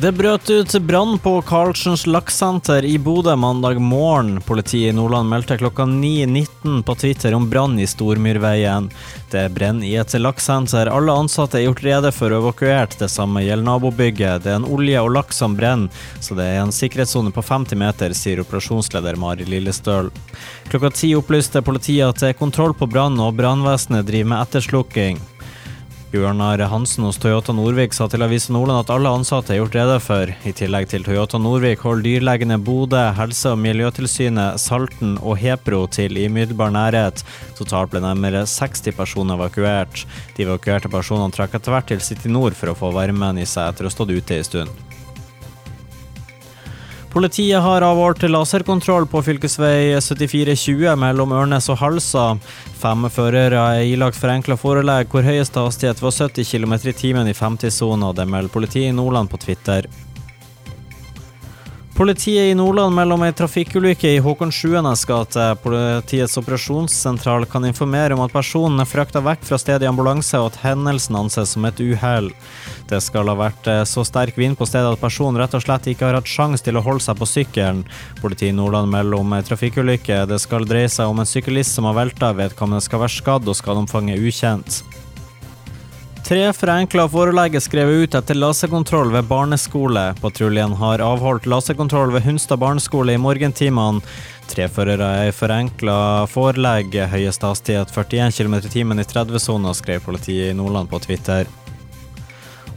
Det brøt ut brann på Karlsens lakssenter i Bodø mandag morgen. Politiet i Nordland meldte klokka 9.19 på Twitter om brann i Stormyrveien. Det brenner i et lakssenter. Alle ansatte er gjort rede for evakuert. Det samme gjelder nabobygget. Det er en olje og laks som brenner, så det er en sikkerhetssone på 50 meter, sier operasjonsleder Mari Lillestøl. Klokka ti opplyste politiet at det er kontroll på brannen, og brannvesenet driver med etterslukking. Bjørnar Hansen hos Toyota Norvik sa til Avisa Nordland at alle ansatte er gjort rede for. I tillegg til Toyota Norvik holder dyrlegene Bodø, Helse- og miljøtilsynet, Salten og Hepro til i umiddelbar nærhet. Totalt ble nærmere 60 personer evakuert. De evakuerte personene trakk etter hvert til City Nord for å få varmen i seg etter å ha stått ute en stund. Politiet har avholdt laserkontroll på fv. 7420 mellom Ørnes og Halsa. Fem førere er ilagt forenkla forelegg hvor høyeste hastighet var 70 km i timen i 50-sona. Det melder politiet i Nordland på Twitter. Politiet i Nordland melder om ei trafikkulykke i Håkon Sjuenes gate. Politiets operasjonssentral kan informere om at personen er frakta vekk fra stedet i ambulanse, og at hendelsen anses som et uhell. Det skal ha vært eh, så sterk vind på stedet at personen rett og slett ikke har hatt sjanse til å holde seg på sykkelen. Politiet i Nordland melder om ei trafikkulykke. Det skal dreie seg om en syklist som har velta. Vedkommende skal være skadd, og skadeomfanget ukjent. Tre forenkla forelegg er skrevet ut etter laserkontroll ved barneskole. Patruljen har avholdt laserkontroll ved Hunstad barneskole i morgentimene. Tre førere er forenkla forelegg, høyeste hastighet 41 km i timen i 30-sona, skrev politiet i Nordland på Twitter.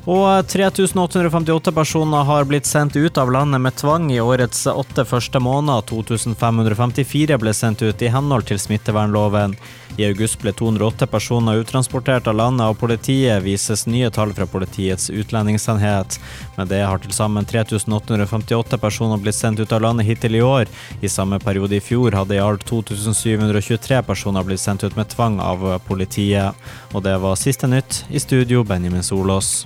Og 3858 personer har blitt sendt ut av landet med tvang i årets åtte første måneder. 2554 ble sendt ut i henhold til smittevernloven. I august ble 208 personer uttransportert av landet, og politiet vises nye tall fra Politiets utlendingsenhet. Med det har til sammen 3858 personer blitt sendt ut av landet hittil i år. I samme periode i fjor hadde i alt 2723 personer blitt sendt ut med tvang av politiet. Og det var siste nytt. I studio, Benjamin Solås.